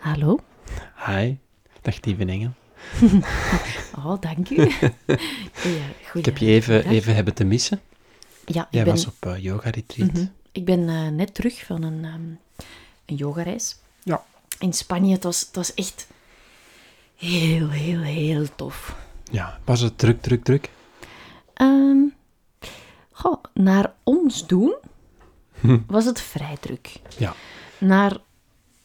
Hallo? Hi. Dag lieve engel. Oh, dank u. ja, Ik heb je even, even hebben te missen. Ja, ik Jij ben, was op eh, yoga retreat. Mhm. ik ben eh, net terug van een, ehm een yogareis Ja. in Spanje. Het was, het was echt heel, heel, heel tof. Ja, was het druk, druk, druk? Ehm, goh, naar ons doen was het vrij druk. Ja. Naar